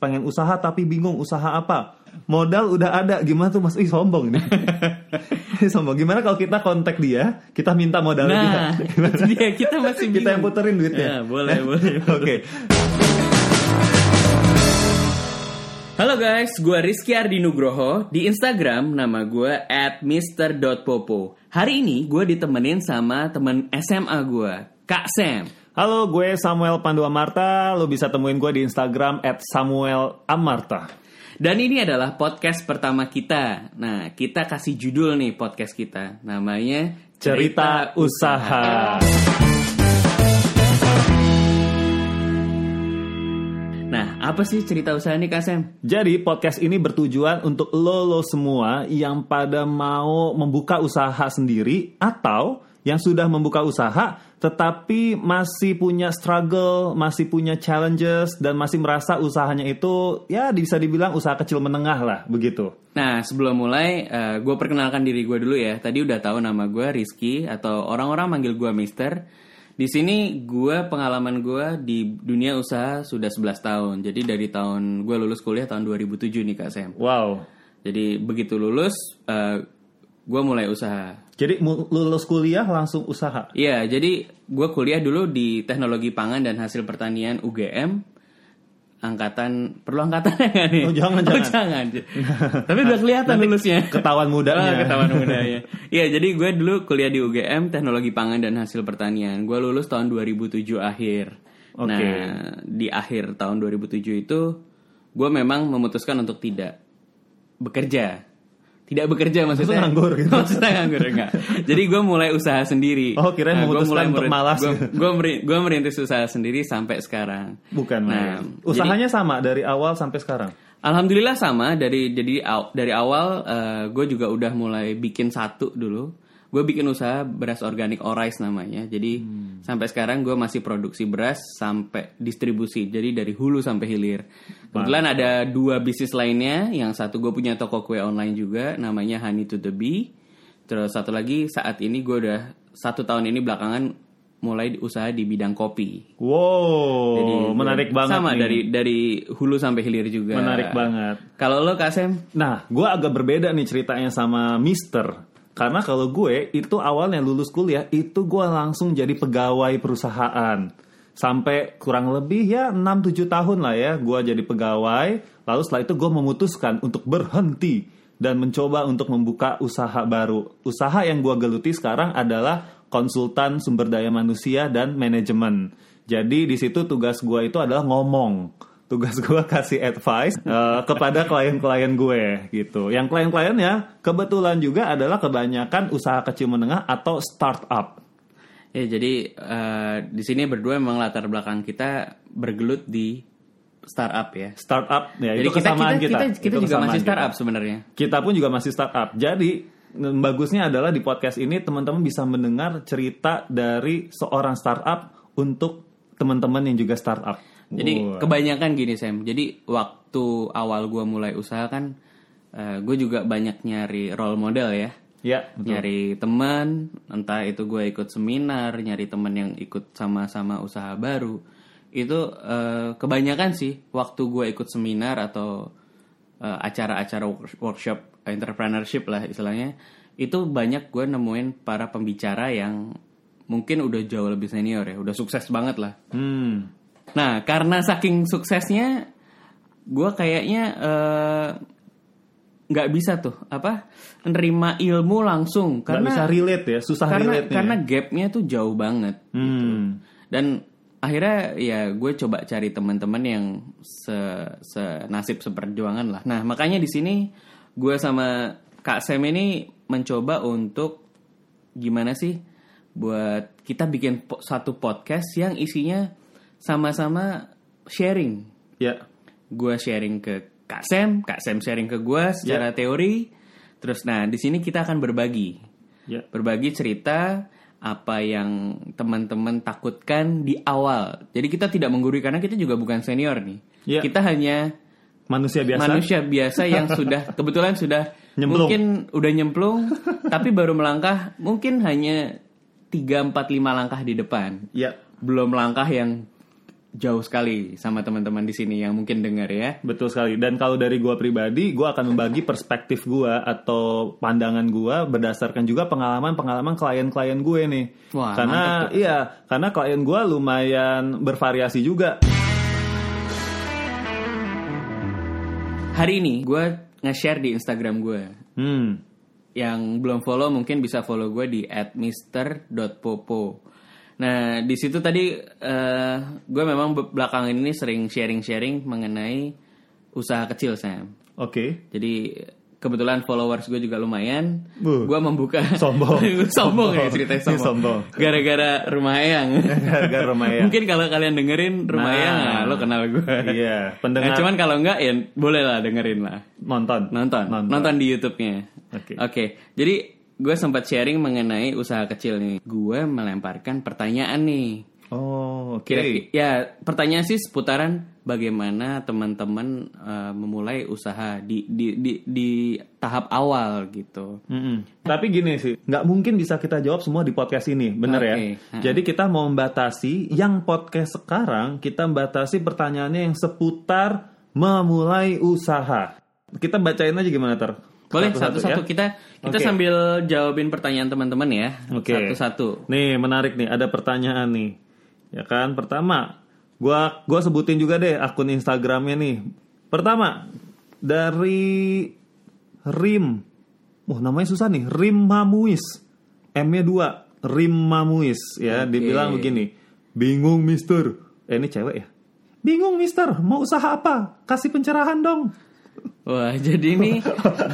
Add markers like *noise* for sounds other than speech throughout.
pengen usaha tapi bingung usaha apa. Modal udah ada, gimana tuh Mas? Ih sombong nih. *laughs* sombong. Gimana kalau kita kontak dia, kita minta modalnya dia? Nah, *laughs* itu dia kita masih bingung. Kita yang puterin duitnya. Ya, *laughs* boleh, boleh. Oke. Halo guys, gue Rizky Ardi Nugroho. Di Instagram nama gue at mr.popo. Hari ini gue ditemenin sama temen SMA gue, Kak Sam. Halo, gue Samuel Pandu Amarta. Lo bisa temuin gue di Instagram at Samuel Amarta. Dan ini adalah podcast pertama kita. Nah, kita kasih judul nih podcast kita. Namanya Cerita Usaha. Nah, apa sih cerita usaha nih Kak Sam? Jadi podcast ini bertujuan untuk lo lo semua yang pada mau membuka usaha sendiri atau yang sudah membuka usaha tetapi masih punya struggle, masih punya challenges dan masih merasa usahanya itu ya bisa dibilang usaha kecil menengah lah begitu. Nah, sebelum mulai, gue perkenalkan diri gue dulu ya. Tadi udah tahu nama gue Rizky atau orang-orang manggil gue Mister. Di sini gue pengalaman gue di dunia usaha sudah 11 tahun. Jadi dari tahun gue lulus kuliah tahun 2007 nih Kak Sam. Wow. Jadi begitu lulus, gue mulai usaha. Jadi lulus kuliah langsung usaha. Iya, jadi gue kuliah dulu di Teknologi Pangan dan Hasil Pertanian UGM. Angkatan perlu angkatan *laughs* nggak nih? Oh, jangan, Oh, jangan. jangan. *laughs* Tapi udah kelihatan lulusnya. Ketahuan Oh, mudanya. ketahuan mudanya. *laughs* Iya, jadi gue dulu kuliah di UGM Teknologi Pangan dan Hasil Pertanian. Gue lulus tahun 2007 akhir. Oke. Nah, di akhir tahun 2007 itu gue memang memutuskan untuk tidak bekerja. Tidak bekerja maksudnya. nganggur gitu? *laughs* Maksudnya nganggur enggak. Jadi gue mulai usaha sendiri. Oh, kirain gua memutuskan untuk malas. Gue gue merintis usaha sendiri sampai sekarang. Bukan. Nah, main. Usahanya sama dari awal sampai sekarang. Alhamdulillah sama dari jadi dari awal gue juga udah mulai bikin satu dulu. Gue bikin usaha beras organik Orais namanya. Jadi sampai sekarang gue masih produksi beras sampai distribusi. Jadi dari hulu sampai hilir. Kebetulan ada dua bisnis lainnya. Yang satu gue punya toko kue online juga namanya Honey to the Bee. Terus satu lagi saat ini gue udah satu tahun ini belakangan mulai usaha di bidang kopi. Wow, Jadi menarik banget Sama nih. dari dari hulu sampai hilir juga. Menarik banget. Kalau lo Kasem? Nah, gue agak berbeda nih ceritanya sama Mister. Karena kalau gue itu awalnya lulus kuliah itu gue langsung jadi pegawai perusahaan. Sampai kurang lebih ya 6-7 tahun lah ya gue jadi pegawai. Lalu setelah itu gue memutuskan untuk berhenti dan mencoba untuk membuka usaha baru. Usaha yang gue geluti sekarang adalah konsultan sumber daya manusia dan manajemen. Jadi di situ tugas gue itu adalah ngomong tugas *laughs* gue kasih advice eh, kepada klien-klien gue gitu. Yang klien-kliennya kebetulan juga adalah kebanyakan usaha kecil menengah atau startup. Ya jadi eh, di sini berdua memang latar belakang kita bergelut di startup ya. Startup ya Jadi itu kesamaan kita kita. kita, kita Itu juga kesamaan masih kita. startup sebenarnya. Kita pun juga masih startup. Jadi bagusnya adalah di podcast ini teman-teman bisa mendengar cerita dari seorang startup untuk teman-teman yang juga startup. Jadi kebanyakan gini Sam. Jadi waktu awal gue mulai usaha kan, gue juga banyak nyari role model ya. ya betul. Nyari teman, entah itu gue ikut seminar, nyari teman yang ikut sama-sama usaha baru. Itu eh, kebanyakan sih waktu gue ikut seminar atau eh, acara-acara work- workshop entrepreneurship lah istilahnya, itu banyak gue nemuin para pembicara yang mungkin udah jauh lebih senior ya, udah sukses banget lah. Hmm. Nah, karena saking suksesnya, gue kayaknya eh, nggak bisa tuh apa nerima ilmu langsung karena bisa relate ya, susah karena relate karena gapnya tuh jauh banget. Hmm. Dan akhirnya ya gue coba cari teman-teman yang se senasib seperjuangan lah. Nah makanya di sini gue sama Kak Sem ini mencoba untuk gimana sih buat kita bikin po- satu podcast yang isinya sama-sama sharing. Ya. Gue sharing ke Kak Sem, Kak Sem sharing ke gue secara teori. Terus nah di sini kita akan berbagi Ya. berbagi cerita apa yang teman-teman takutkan di awal. Jadi kita tidak menggurui karena kita juga bukan senior nih. Iya. Kita hanya Manusia biasa. manusia biasa yang sudah *laughs* kebetulan sudah Nyemplung. mungkin udah nyemplung tapi baru melangkah mungkin hanya 3 4 5 langkah di depan. Ya. Belum langkah yang jauh sekali sama teman-teman di sini yang mungkin dengar ya. Betul sekali. Dan kalau dari gua pribadi, gua akan membagi perspektif gua atau pandangan gua berdasarkan juga pengalaman-pengalaman klien-klien gue nih. Wah, karena iya, karena klien gua lumayan bervariasi juga. Hari ini gue nge-share di Instagram gue. Hmm. Yang belum follow mungkin bisa follow gue di @mister.popo. Nah, di situ tadi eh, gue memang be- belakangan ini sering sharing-sharing mengenai usaha kecil, Sam. Oke. Jadi kebetulan followers gue juga lumayan. Bu. Gue membuka *laughs* Sombong. *laughs* sombong ya ceritanya Ini sombong. sombong. Gara-gara rumah Eyang. *laughs* Gara-gara rumah Eyang. Mungkin kalau kalian dengerin rumah Nah. Nah, lo kenal gue. Iya, Nah, pendengar cuman kalau enggak ya boleh lah dengerin lah. nonton. Nonton, nonton, di YouTube-nya. Oke. Oke, jadi gue sempat sharing mengenai usaha kecil nih. Gue melemparkan pertanyaan nih. Oh, oke. Kira ya pertanyaan sih seputaran bagaimana teman-teman eh, memulai usaha di, di di di tahap awal gitu. Mm-mm. Tapi gini sih, nggak mungkin bisa kita jawab semua di podcast ini, bener ya? Oke. Ha. Jadi kita mau membatasi yang podcast sekarang, kita membatasi pertanyaannya yang seputar memulai usaha. Kita bacain aja gimana ter? Boleh Satu-satu ya? kita kita Oke. sambil jawabin pertanyaan teman-teman ya. Oke. Satu-satu. Nih menarik nih, ada pertanyaan nih, ya kan? Pertama, gua gua sebutin juga deh akun Instagramnya nih. Pertama dari Rim, wah namanya susah nih, Rim Mamuis, M-nya dua, Rim Mamuis, ya. Oke. Dibilang begini, bingung Mister, eh ini cewek ya? Bingung Mister, mau usaha apa? Kasih pencerahan dong. Wah, jadi ini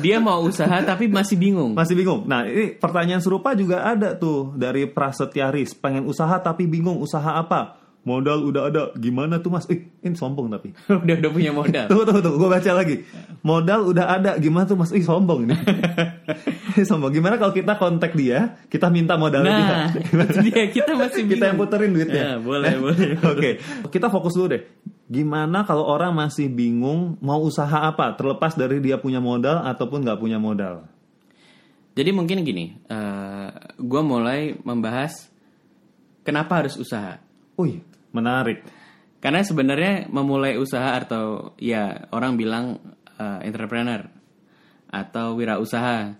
dia mau usaha tapi masih bingung. Masih bingung. Nah, ini pertanyaan serupa juga ada tuh dari Prasetyaris. Pengen usaha tapi bingung usaha apa? Modal udah ada. Gimana tuh mas? Ih, ini sombong tapi. *laughs* udah udah punya modal. *laughs* Tunggu, tunggu, tunggu. Gue baca lagi. Modal udah ada. Gimana tuh mas? Ih, sombong ini. *laughs* Sombong. Gimana kalau kita kontak dia, kita minta modal Nah, dia? dia kita masih bingung. kita yang puterin duitnya. Ya, boleh, boleh. Oke, kita fokus dulu deh. Gimana kalau orang masih bingung mau usaha apa? Terlepas dari dia punya modal ataupun nggak punya modal. Jadi mungkin gini, gue mulai membahas kenapa harus usaha. Wih, menarik. Karena sebenarnya memulai usaha atau ya orang bilang eh, entrepreneur atau wirausaha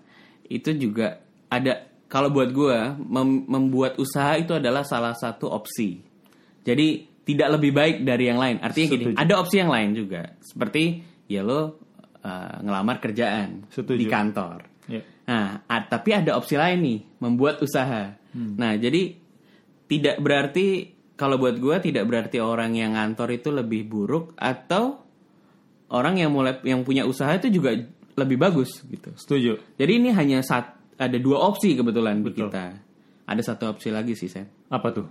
itu juga ada kalau buat gue membuat usaha itu adalah salah satu opsi. Jadi tidak lebih baik dari yang lain. Artinya gini, ada opsi yang lain juga. Seperti ya lo eh, ngelamar kerjaan Setuju. di kantor. Ya. Nah, tapi ada opsi lain nih, membuat usaha. Nah, jadi tidak berarti kalau buat gue tidak berarti orang yang ngantor itu lebih buruk atau orang yang mulai yang punya usaha itu juga lebih bagus gitu. Setuju. Jadi ini hanya sat, ada dua opsi kebetulan di Betul. kita. Ada satu opsi lagi sih, Sam. Apa tuh?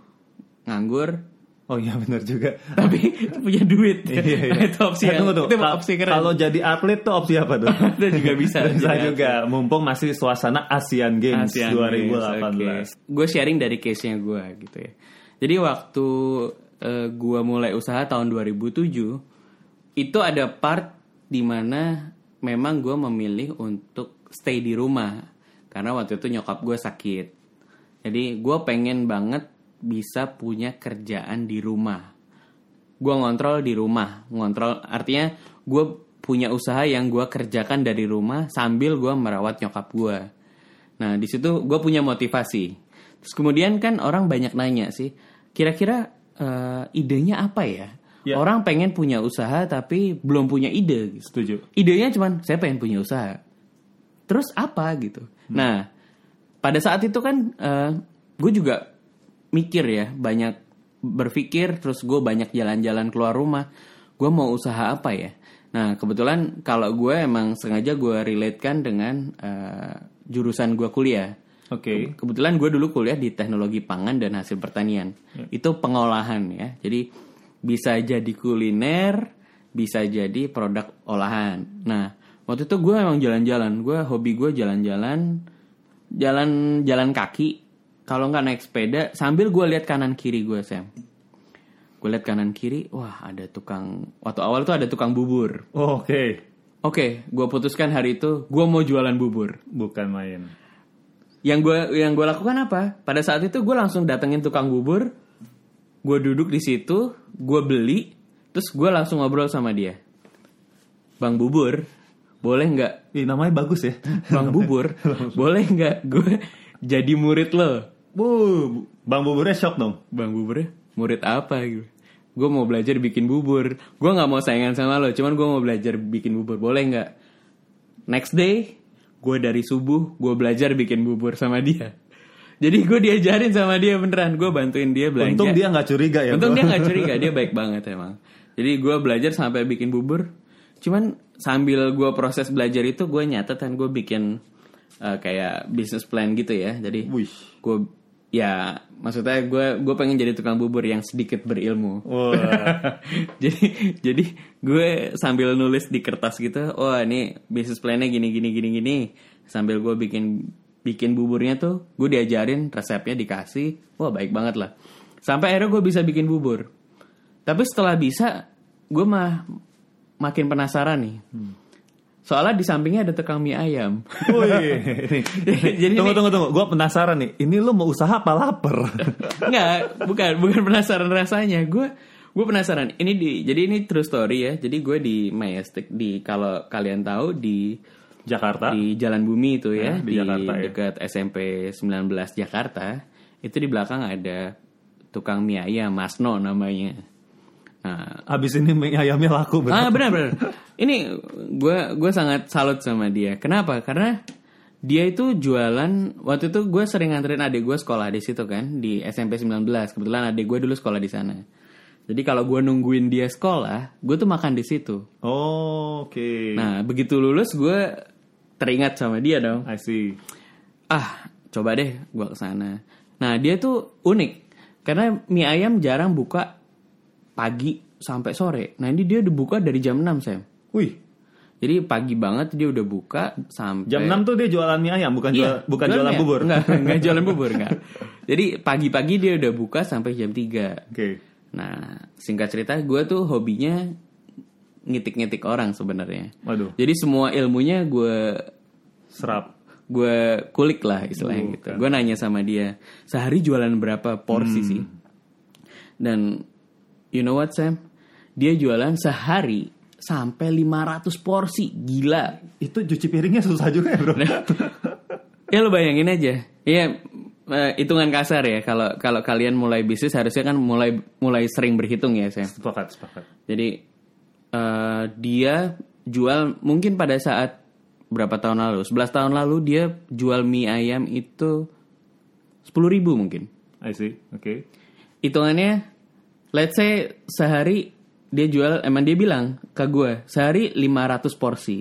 Nganggur Oh iya benar juga. tapi punya duit. Iya, iya. Nah, itu opsi yang tunggu, tunggu. itu opsi keren. Kalau jadi atlet tuh opsi apa tuh? *laughs* itu juga bisa. Bisa juga. Mumpung masih suasana Asian Games Asian 2018. Gue sharing dari case-nya gue gitu ya. Jadi waktu gue mulai usaha tahun 2007 itu ada part di mana memang gue memilih untuk stay di rumah karena waktu itu nyokap gue sakit. Jadi gue pengen banget bisa punya kerjaan di rumah. Gue ngontrol di rumah, ngontrol artinya gue punya usaha yang gue kerjakan dari rumah sambil gue merawat nyokap gue. Nah di situ gue punya motivasi. Terus kemudian kan orang banyak nanya sih, kira-kira eh, idenya apa ya? Ya. Orang pengen punya usaha tapi belum punya ide. Gitu. Setuju. Idenya cuman saya pengen punya usaha. Terus apa gitu? Nah pada saat itu kan gue juga mikir ya banyak berpikir terus gue banyak jalan-jalan keluar rumah gue mau usaha apa ya nah kebetulan kalau gue emang sengaja gue relatekan dengan eh, jurusan gue kuliah Oke. kebetulan gue dulu kuliah di teknologi pangan dan hasil pertanian. Itu pengolahan ya. Jadi bisa jadi kuliner bisa jadi produk olahan. Nah waktu itu gue emang jalan-jalan. Gue hobi gue jalan-jalan jalan jalan kaki. Kalau nggak naik sepeda sambil gue lihat kanan kiri gue Sam. Gue lihat kanan kiri wah ada tukang waktu awal tuh ada tukang bubur. Oh, Oke. oke gue putuskan hari itu gue mau jualan bubur. Bukan main. Yang gue yang gue lakukan apa? Pada saat itu gue langsung datengin tukang bubur. Gue duduk di situ gue beli terus gue langsung ngobrol sama dia. Bang bubur boleh nggak? Ih, namanya bagus ya. bang bubur *laughs* boleh nggak gue jadi murid lo? Bu, Bang Buburnya shock dong. bang buburnya murid apa gitu? Gue mau belajar bikin bubur. Gue nggak mau saingan sama lo cuman gue mau belajar bikin bubur. Boleh nggak? Next day gue dari subuh gue belajar bikin bubur sama dia jadi gue diajarin sama dia beneran gue bantuin dia belanja Untung dia nggak curiga ya. Untung bro. dia nggak *laughs* curiga, dia baik banget emang. Jadi gue belajar sampai bikin bubur. Cuman sambil gue proses belajar itu gue nyatet kan gue bikin eh, kayak business plan gitu ya. Jadi gue ya maksudnya gue gue pengen jadi tukang bubur yang sedikit berilmu. Wah. *laughs* jadi jadi gue sambil nulis di kertas gitu, oh ini bisnis plannya gini gini gini gini. Sambil gue bikin bikin buburnya tuh, gue diajarin resepnya dikasih, wah baik banget lah. Sampai akhirnya gue bisa bikin bubur. Tapi setelah bisa, gue mah makin penasaran nih. Soalnya di sampingnya ada tukang mie ayam. Wih. *laughs* *laughs* Jadi tunggu, ini- tunggu, tunggu. Gue penasaran nih. Ini lu mau usaha apa lapar? *laughs* Enggak, bukan bukan penasaran rasanya. Gue gue penasaran. Ini di jadi ini true story ya. Jadi gue di Majestic di kalau kalian tahu di Jakarta. di Jalan Bumi itu ya, di Jakarta, ya. dekat SMP 19 Jakarta. Itu di belakang ada tukang mie ayam Masno namanya. Nah, Abis ini mie ayamnya laku bener. Ah benar benar. Ini gue gue sangat salut sama dia. Kenapa? Karena dia itu jualan waktu itu gue sering nganterin adik gue sekolah di situ kan di SMP 19. Kebetulan adik gue dulu sekolah di sana. Jadi kalau gue nungguin dia sekolah, gue tuh makan di situ. Oh, Oke. Nah begitu lulus gue teringat sama dia dong. I see. Ah coba deh gue ke sana. Nah dia tuh unik karena mie ayam jarang buka pagi sampai sore. Nah ini dia udah buka dari jam 6 Sam. Wih. Jadi pagi banget dia udah buka sampai Jam 6 tuh dia jualan mie ayam, bukan jual, Iya, bukan jualan bubur. Enggak, *laughs* enggak jualan bubur enggak. Jadi pagi-pagi dia udah buka sampai jam 3. Oke. Nah, singkat cerita gue tuh hobinya ngitik-ngitik orang sebenarnya. Waduh, Jadi semua ilmunya gue serap. gue kulik lah istilahnya gitu. Gue nanya sama dia, sehari jualan berapa porsi sih? Dan you know what Sam? Dia jualan sehari sampai 500 porsi. Gila. Itu cuci piringnya susah juga ya, Bro. Ya lo bayangin aja. Iya eh, hitungan kasar ya kalau kalau kalian mulai bisnis harusnya kan mulai mulai sering berhitung ya Sam. sepakat, sepakat. Jadi eh, dia jual mungkin pada saat berapa tahun lalu? 11 tahun lalu dia jual mie ayam itu 10.000 ribu mungkin. I see. Oke. Hitungannya let's say sehari dia jual emang dia bilang ke gue sehari 500 porsi.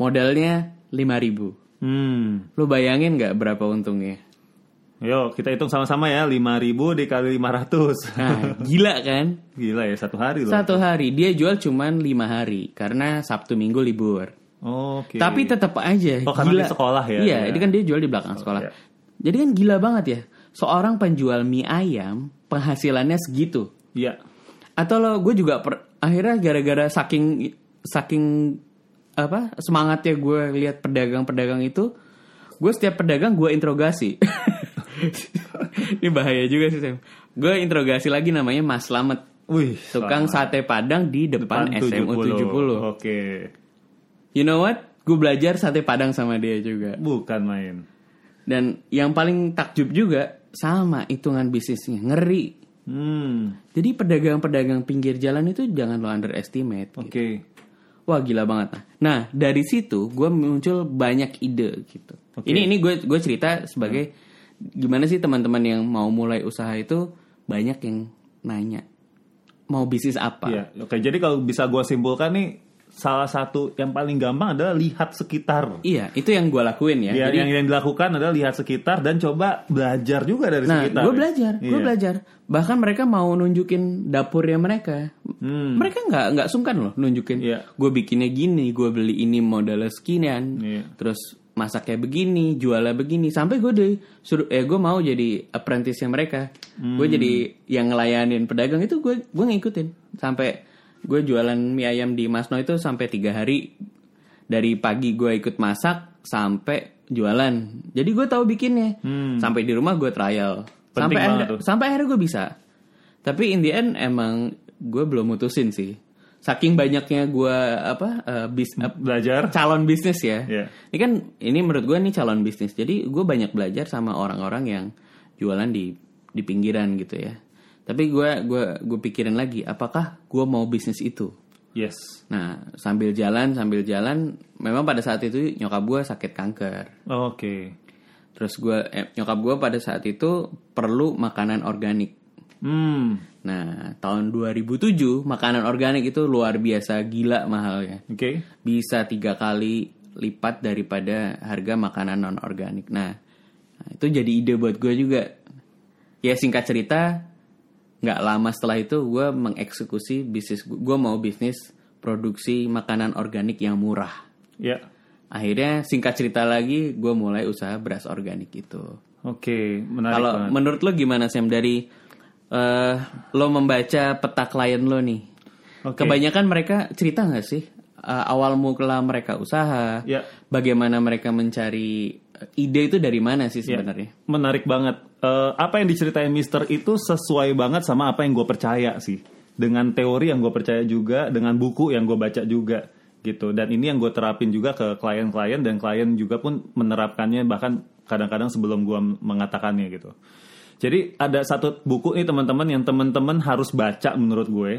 Modalnya 5.000 ribu. Hmm. Lo bayangin nggak berapa untungnya? Yo, kita hitung sama-sama ya. 5000 dikali 500. Nah, gila kan? *laughs* Gila ya, satu hari loh. Satu hari dia jual cuman lima hari karena Sabtu Minggu libur. Oke. Tapi tetap aja Oh, karena gila. di sekolah ya, Iya, ya. ini kan dia jual di belakang sekolah. iya. Jadi kan gila banget ya. Seorang penjual mie ayam penghasilannya segitu. Iya. Atau lo gue juga per- akhirnya gara-gara saking saking apa semangatnya gue lihat pedagang-pedagang itu, gue setiap pedagang gue interogasi. *laughs* Ini bahaya juga sih Sam. Gue interogasi lagi namanya Mas Slamet. Wih, Tukang sate Padang di depan, SMU 70. Oke. You know what? Gue belajar sate Padang sama dia juga. Bukan main. Dan yang paling takjub juga sama hitungan bisnisnya ngeri. Hmm. Jadi pedagang-pedagang pinggir jalan itu jangan lo underestimate. Oke. gitu. Wah gila banget. Nah, nah dari situ gue muncul banyak ide gitu. Oke. Ini ini gue gue cerita sebagai gimana sih teman-teman yang mau mulai usaha itu banyak yang nanya mau bisnis apa. Iya. Oke, jadi kalau bisa gua simpulkan nih salah satu yang paling gampang adalah lihat sekitar. Iya, itu yang gue lakuin ya. Ya, Jadi yang yang dilakukan adalah lihat sekitar dan coba belajar juga dari Nah, sekitar. gue belajar, gue Iya. belajar. Bahkan mereka mau nunjukin dapurnya mereka. Hmm. Mereka nggak nggak sungkan loh nunjukin. Iya. Gue bikinnya gini, gue beli ini modalnya sekian, Iya. terus masaknya begini, jualnya begini. Sampai gue deh suruh, eh gue mau jadi apprentice mereka. Gue Hmm. jadi yang ngelayanin pedagang itu gue gue ngikutin. Sampai gue jualan mie ayam di Masno itu sampai tiga hari dari pagi gue ikut masak sampai jualan. Jadi gue tahu bikinnya. Hmm. Sampai di rumah gue trial. Penting sampai akhirnya, tuh. sampai akhirnya gue bisa. Tapi in the end emang gue belum mutusin sih. Saking banyaknya gue apa eh, bis, eh, Belajar. calon bisnis ya. Iya. Ini kan ini menurut gue nih calon bisnis. Jadi gue banyak belajar sama orang-orang yang jualan di di pinggiran gitu ya. Tapi gue gue gue pikirin lagi, apakah gue mau bisnis itu? Yes. Nah sambil jalan sambil jalan, memang pada saat itu nyokap gue sakit kanker. Oke. Terus gue eh, nyokap gue pada saat itu perlu makanan organik. Hmm. Nah tahun 2007 makanan organik itu luar biasa gila mahalnya. Oke. bisa tiga kali lipat daripada harga makanan non organik. Nah, nah, itu jadi ide buat gue juga. Ya singkat cerita, nggak lama setelah itu gue mengeksekusi bisnis. Gue mau bisnis produksi makanan organik yang murah. Ya. Akhirnya singkat cerita lagi, gue mulai usaha beras organik itu. Oke, menarik Kalau menurut lo gimana Sam dari eh, lo membaca peta klien lo nih? Oke. Kebanyakan mereka cerita nggak sih eh, awal mula mereka usaha, Ya. bagaimana mereka mencari eh, ide itu dari mana sih Ya, sebenarnya? Menarik banget. Eh, apa yang diceritain Mister itu sesuai banget sama apa yang gue percaya sih. Dengan teori yang gue percaya juga, dengan buku yang gue baca juga gitu. Dan ini yang gue terapin juga ke klien-klien dan klien juga pun menerapkannya bahkan kadang-kadang sebelum gue mengatakannya gitu. Jadi ada satu buku nih teman-teman yang teman-teman harus baca menurut gue.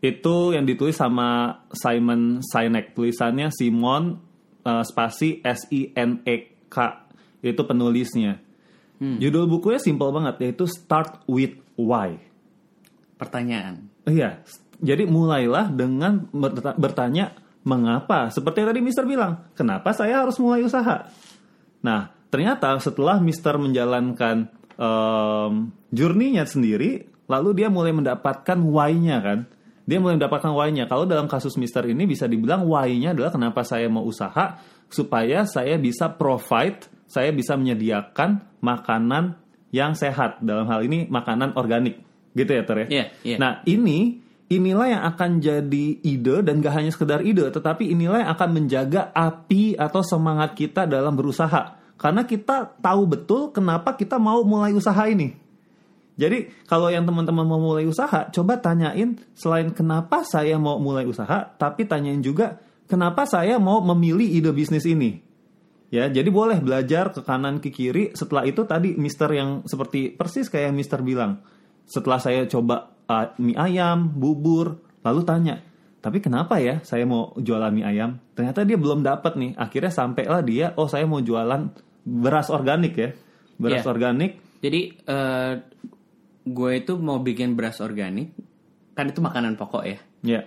Itu yang ditulis sama Simon Sinek. Tulisannya Simon eh, spasi S I N E K. Itu penulisnya. Judul bukunya simpel banget yaitu Start with Why. Pertanyaan. Iya, jadi mulailah dengan berta- bertanya mengapa. Seperti yang tadi Mister bilang, kenapa saya harus mulai usaha? Nah, ternyata setelah Mister menjalankan em, journey-nya sendiri, lalu dia mulai mendapatkan why-nya kan. Dia mulai mendapatkan why-nya. Kalau dalam kasus Mister ini bisa dibilang why-nya adalah kenapa saya mau usaha supaya saya bisa provide, saya bisa menyediakan makanan yang sehat. Dalam hal ini makanan organik. Gitu ya, Ter ya? Iya, iya. Nah, ini inilah yang akan jadi ide dan gak hanya sekedar ide, tetapi inilah yang akan menjaga api atau semangat kita dalam berusaha. Karena kita tahu betul kenapa kita mau mulai usaha ini. Jadi kalau yang teman-teman mau mulai usaha, coba tanyain selain kenapa saya mau mulai usaha, tapi tanyain juga kenapa saya mau memilih ide bisnis ini. Ya, jadi boleh belajar ke kanan ke kiri. Setelah itu tadi Mister yang seperti persis kayak Mister bilang. Setelah saya coba uh, mie ayam, bubur, lalu tanya, tapi kenapa ya saya mau jualan mie ayam? Ternyata dia belum dapat nih. Akhirnya sampailah dia, oh saya mau jualan beras organik ya, beras Iya. organik. Jadi eh, gue itu mau bikin beras organik, kan itu makanan pokok ya. Ya,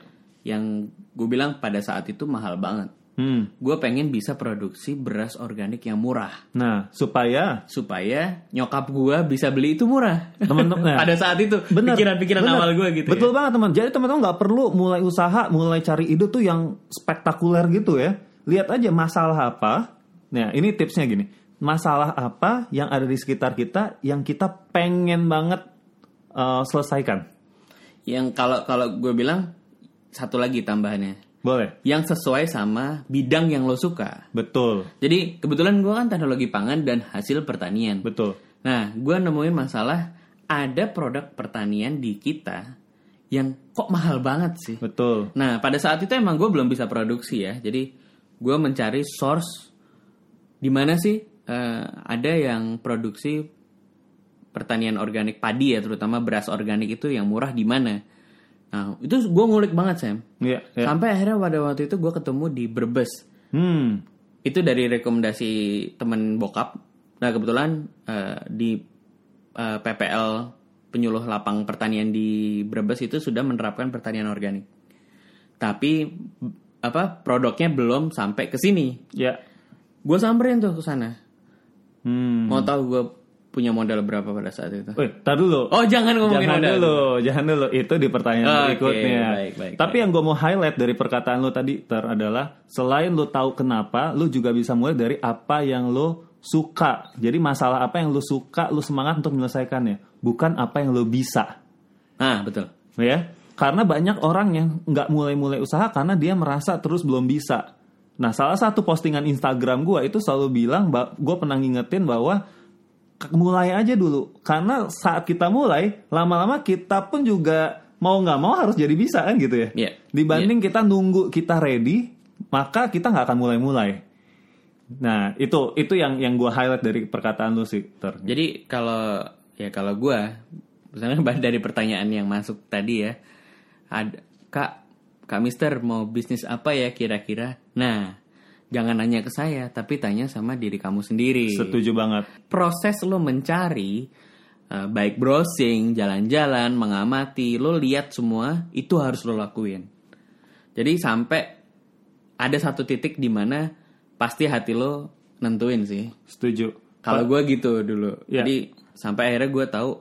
Yang gue bilang pada saat itu mahal banget. Hmm. Gue pengen bisa produksi beras organik yang murah. Nah supaya supaya nyokap gua bisa beli itu murah. Temen-temen, *laughs* nah. Pada saat itu Bener, pikiran-pikiran awal gua gitu. Betul ya. banget teman. Jadi teman-teman nggak perlu mulai usaha, mulai cari ide tuh yang spektakuler gitu ya. Lihat aja masalah apa. Nah ini tipsnya gini. Masalah apa yang ada di sekitar kita yang kita pengen banget uh, selesaikan. Yang kalau kalau gue bilang satu lagi tambahannya. Boleh. Yang sesuai sama bidang yang lo suka. Betul. Jadi kebetulan gua kan teknologi pangan dan hasil pertanian. Betul. Nah, gua nemuin masalah ada produk pertanian di kita yang kok mahal banget sih. Betul. Nah, pada saat itu emang gue belum bisa produksi ya. Jadi gue mencari source di mana sih eh, ada yang produksi pertanian organik padi ya, terutama beras organik itu yang murah di mana. Nah, itu gue ngulik banget Sam. Iya. ya. Sampai akhirnya pada waktu itu gue ketemu di Brebes. Hmm. Itu dari rekomendasi temen bokap. Nah kebetulan eh, di eh, PPL penyuluh lapang pertanian di Brebes itu sudah menerapkan pertanian organik. Tapi apa produknya belum sampai ke sini. Ya. Gue samperin tuh ke sana. Hmm. Mau tahu gue punya modal berapa pada saat itu? Wih, tar dulu. Oh jangan ngomongin jangan modal. dulu, jangan dulu. Itu di pertanyaan Oke, berikutnya. baik, baik, Tapi yang gue mau highlight dari perkataan lo tadi ter adalah selain lo tahu kenapa, lo juga bisa mulai dari apa yang lo suka. Jadi masalah apa yang lo suka, lo semangat untuk menyelesaikannya, bukan apa yang lo bisa, Nah betul. ya. Karena banyak orang yang nggak mulai-mulai usaha karena dia merasa terus belum bisa. Nah, salah satu postingan Instagram gue itu selalu bilang, gue pernah ngingetin bahwa mulai aja dulu. Karena saat kita mulai lama-lama kita pun juga mau nggak mau harus jadi bisa kan gitu ya? Iya. dibanding kita nunggu kita ready maka kita nggak akan mulai-mulai. Nah itu itu yang yang gue highlight dari perkataan lu sih ter. Jadi kalau ya kalau gua misalnya *laughs* dari pertanyaan yang masuk tadi ya, ada Kak Kak Mister mau bisnis apa ya kira-kira? Nah, jangan nanya ke saya, tapi tanya sama diri kamu sendiri. setuju banget Proses lo mencari eh, baik browsing, jalan-jalan, mengamati, lo lihat semua itu harus lo lakuin. Jadi sampai ada satu titik di mana pasti hati lo nentuin sih. setuju Kalau gue gitu dulu. Ya. Jadi sampai akhirnya gue tahu,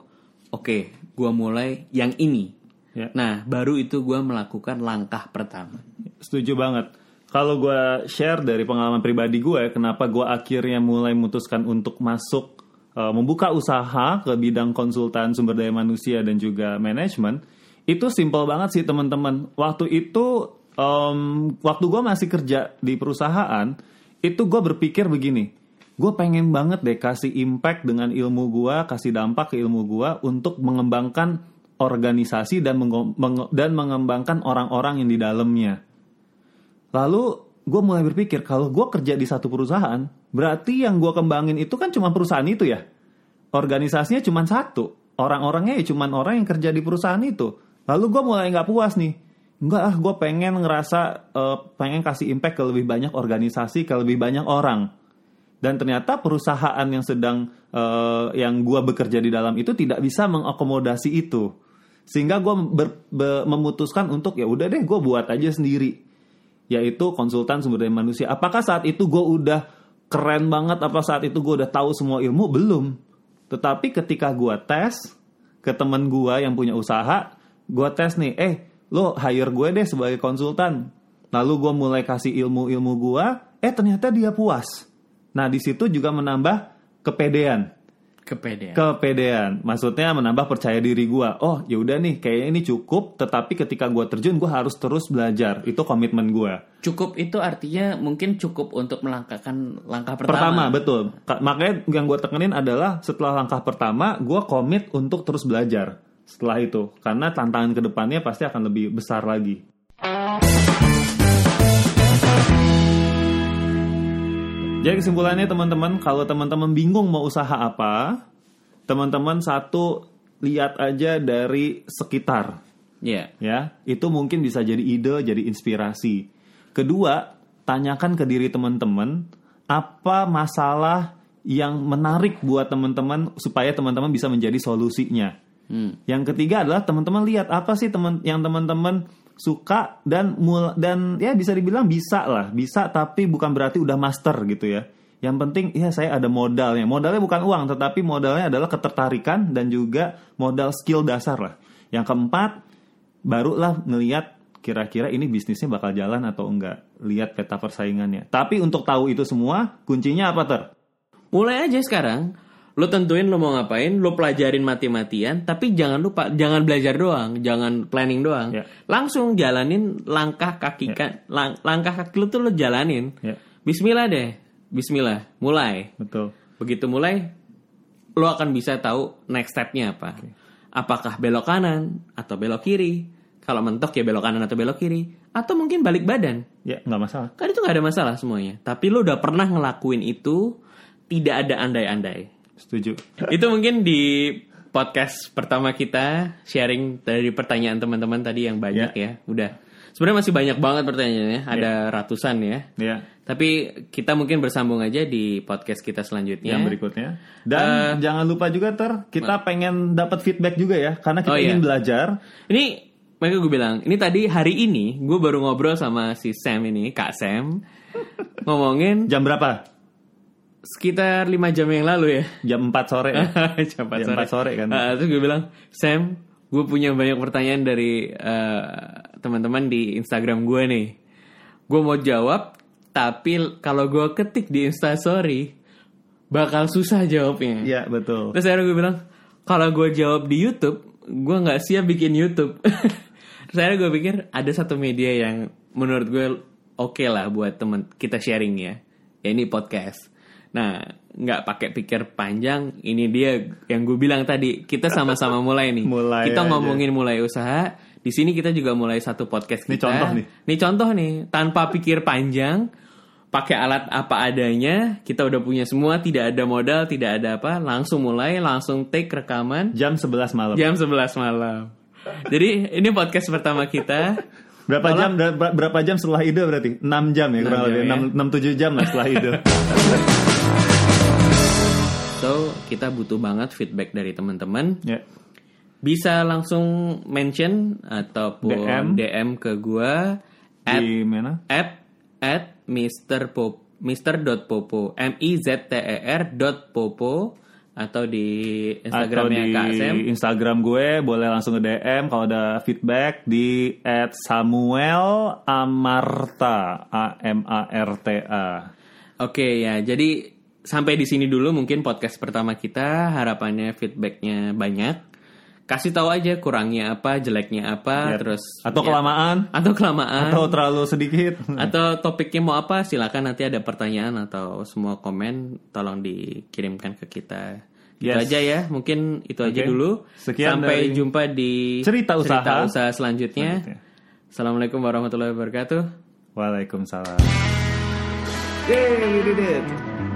oke, gue mulai yang ini. Ya. Nah, baru itu gue melakukan langkah pertama. Setuju banget. Kalau gue share dari pengalaman pribadi gue, kenapa gue akhirnya mulai memutuskan untuk masuk uh, membuka usaha ke bidang konsultan sumber daya manusia dan juga manajemen, itu simple banget sih teman-teman. Waktu itu, um, waktu gue masih kerja di perusahaan, itu gue berpikir begini, gue pengen banget deh kasih impact dengan ilmu gue, kasih dampak ke ilmu gue untuk mengembangkan organisasi dan menge- dan mengembangkan orang-orang yang di dalamnya. Lalu gue mulai berpikir kalau gue kerja di satu perusahaan, berarti yang gue kembangin itu kan cuma perusahaan itu ya. Organisasinya cuma satu, orang-orangnya ya cuma orang yang kerja di perusahaan itu. Lalu gue mulai nggak puas nih. Enggak ah, gue pengen ngerasa, eh, pengen kasih impact ke lebih banyak organisasi, ke lebih banyak orang. Dan ternyata perusahaan yang sedang, eh, yang gue bekerja di dalam itu tidak bisa mengakomodasi itu. Sehingga gue memutuskan untuk ya udah deh gue buat aja sendiri yaitu konsultan sumber daya manusia. Apakah saat itu gue udah keren banget? Apa saat itu gue udah tahu semua ilmu? Belum. Tetapi ketika gue tes ke temen gue yang punya usaha, gue tes nih, eh lo hire gue deh sebagai konsultan. Lalu gue mulai kasih ilmu-ilmu gue, eh ternyata dia puas. Nah di situ juga menambah kepedean Kepedean. kepedean. Maksudnya menambah percaya diri gua. Oh ya udah nih kayaknya ini cukup tetapi ketika gua terjun gua harus terus belajar. Itu komitmen gua. Cukup itu artinya mungkin cukup untuk melangkahkan langkah pertama. Pertama. betul. Ka- makanya yang gua tekenin adalah setelah langkah pertama gua komit untuk terus belajar setelah itu. Karena tantangan ke depannya pasti akan lebih besar lagi Jadi kesimpulannya teman-teman, kalau teman-teman bingung mau usaha apa, teman-teman satu lihat aja dari sekitar, Iya. ya. Itu mungkin bisa jadi ide, jadi inspirasi. Kedua, tanyakan ke diri teman-teman apa masalah yang menarik buat teman-teman supaya teman-teman bisa menjadi solusinya. Hmm. Yang ketiga adalah teman-teman lihat apa sih teman yang teman-teman suka dan mul dan ya bisa dibilang bisa lah, bisa tapi bukan berarti udah master gitu ya. Yang penting ya saya ada modalnya. Modalnya bukan uang tetapi modalnya adalah ketertarikan dan juga modal skill dasar lah. Yang keempat barulah ngelihat kira-kira ini bisnisnya bakal jalan atau enggak. Lihat peta persaingannya. Tapi untuk tahu itu semua kuncinya apa ter? Mulai aja sekarang. Lo tentuin lo mau ngapain, lo pelajarin mati-matian, tapi jangan lupa jangan belajar doang, jangan planning doang. Ya. Langsung jalanin langkah kaki kan, lang- langkah kaki lo tuh lo jalanin. Ya, Bismillah deh. Bismillah, mulai. betul. Begitu mulai, lo akan bisa tahu next stepnya apa. Apakah belok kanan atau belok kiri? Kalau mentok ya belok kanan atau belok kiri, atau mungkin balik badan. Ya, nggak masalah. Kan itu nggak ada masalah semuanya. Tapi lo udah pernah ngelakuin itu, tidak ada andai-andai. Setuju. itu mungkin di podcast pertama kita sharing dari pertanyaan teman-teman tadi yang banyak ya. Udah. Sebenarnya masih banyak banget pertanyaannya, ada ratusan ya. Ya. Tapi kita mungkin bersambung aja di podcast kita selanjutnya. yang berikutnya. Dan jangan lupa juga ter, kita pengen dapat feedback juga ya, karena kita Oh, iya. ingin belajar. Ini makanya gue bilang, ini tadi hari ini gue baru ngobrol sama si Sam ini, Kak Sam, *laughs* ngomongin Jam berapa? Sekitar 5 jam yang lalu ya. *laughs* Jam 4 sore ya. *laughs* Jam Jam 4 sore kan. Ah, terus gue bilang, Sam, gue punya banyak pertanyaan dari eh, teman-teman di Instagram gue nih. Gue mau jawab, tapi kalau gue ketik di Instastory, bakal susah jawabnya. Iya, betul. Terus akhirnya gue bilang, kalau gue jawab di YouTube, gue nggak siap bikin YouTube. *laughs* Terus akhirnya gue pikir ada satu media yang menurut gue oke lah buat temen kita sharing ya. Ya ini podcast. Nah, nggak pakai pikir panjang. Ini dia yang gue bilang tadi. Kita sama-sama *laughs* mulai nih. Mulai kita aja. ngomongin mulai usaha. Di sini kita juga mulai satu podcast Ini kita. contoh nih. Nih contoh nih, tanpa pikir panjang, pakai alat apa adanya. Kita udah punya semua, tidak ada modal, tidak ada apa. Langsung mulai, langsung take rekaman Jam 11 malam. jam 11 malam. Jadi ini podcast pertama kita. Berapa jam ber- berapa jam setelah ide berarti? 6 jam ya kurang lebih. 6 6 7 jam lah setelah ide. *laughs* So kita butuh banget feedback dari teman-teman. ya. Bisa langsung mention ataupun DM. DM, ke gua at Di mana? at at Mr. Pop Mr.popo M I Z T E R dot popo atau di Atau Instagramnya di Kak Sam. Instagram gue boleh langsung ke DM kalau ada feedback di @samuel amarta A M A R T A. Oke ya, jadi sampai di sini dulu mungkin podcast pertama kita. Harapannya feedbacknya banyak. Kasih tahu aja kurangnya apa, jeleknya apa, Ya. terus Atau ya, kelamaan atau kelamaan atau terlalu sedikit. *laughs* atau topiknya mau apa silakan nanti ada pertanyaan atau semua komen tolong dikirimkan ke kita itu Yes. aja ya mungkin itu aja Oke. dulu Sekian sampai dari jumpa di Cerita Usaha. usaha selanjutnya Selanjutnya. assalamualaikum warahmatullahi wabarakatuh Waalaikumsalam. Yay, we did it.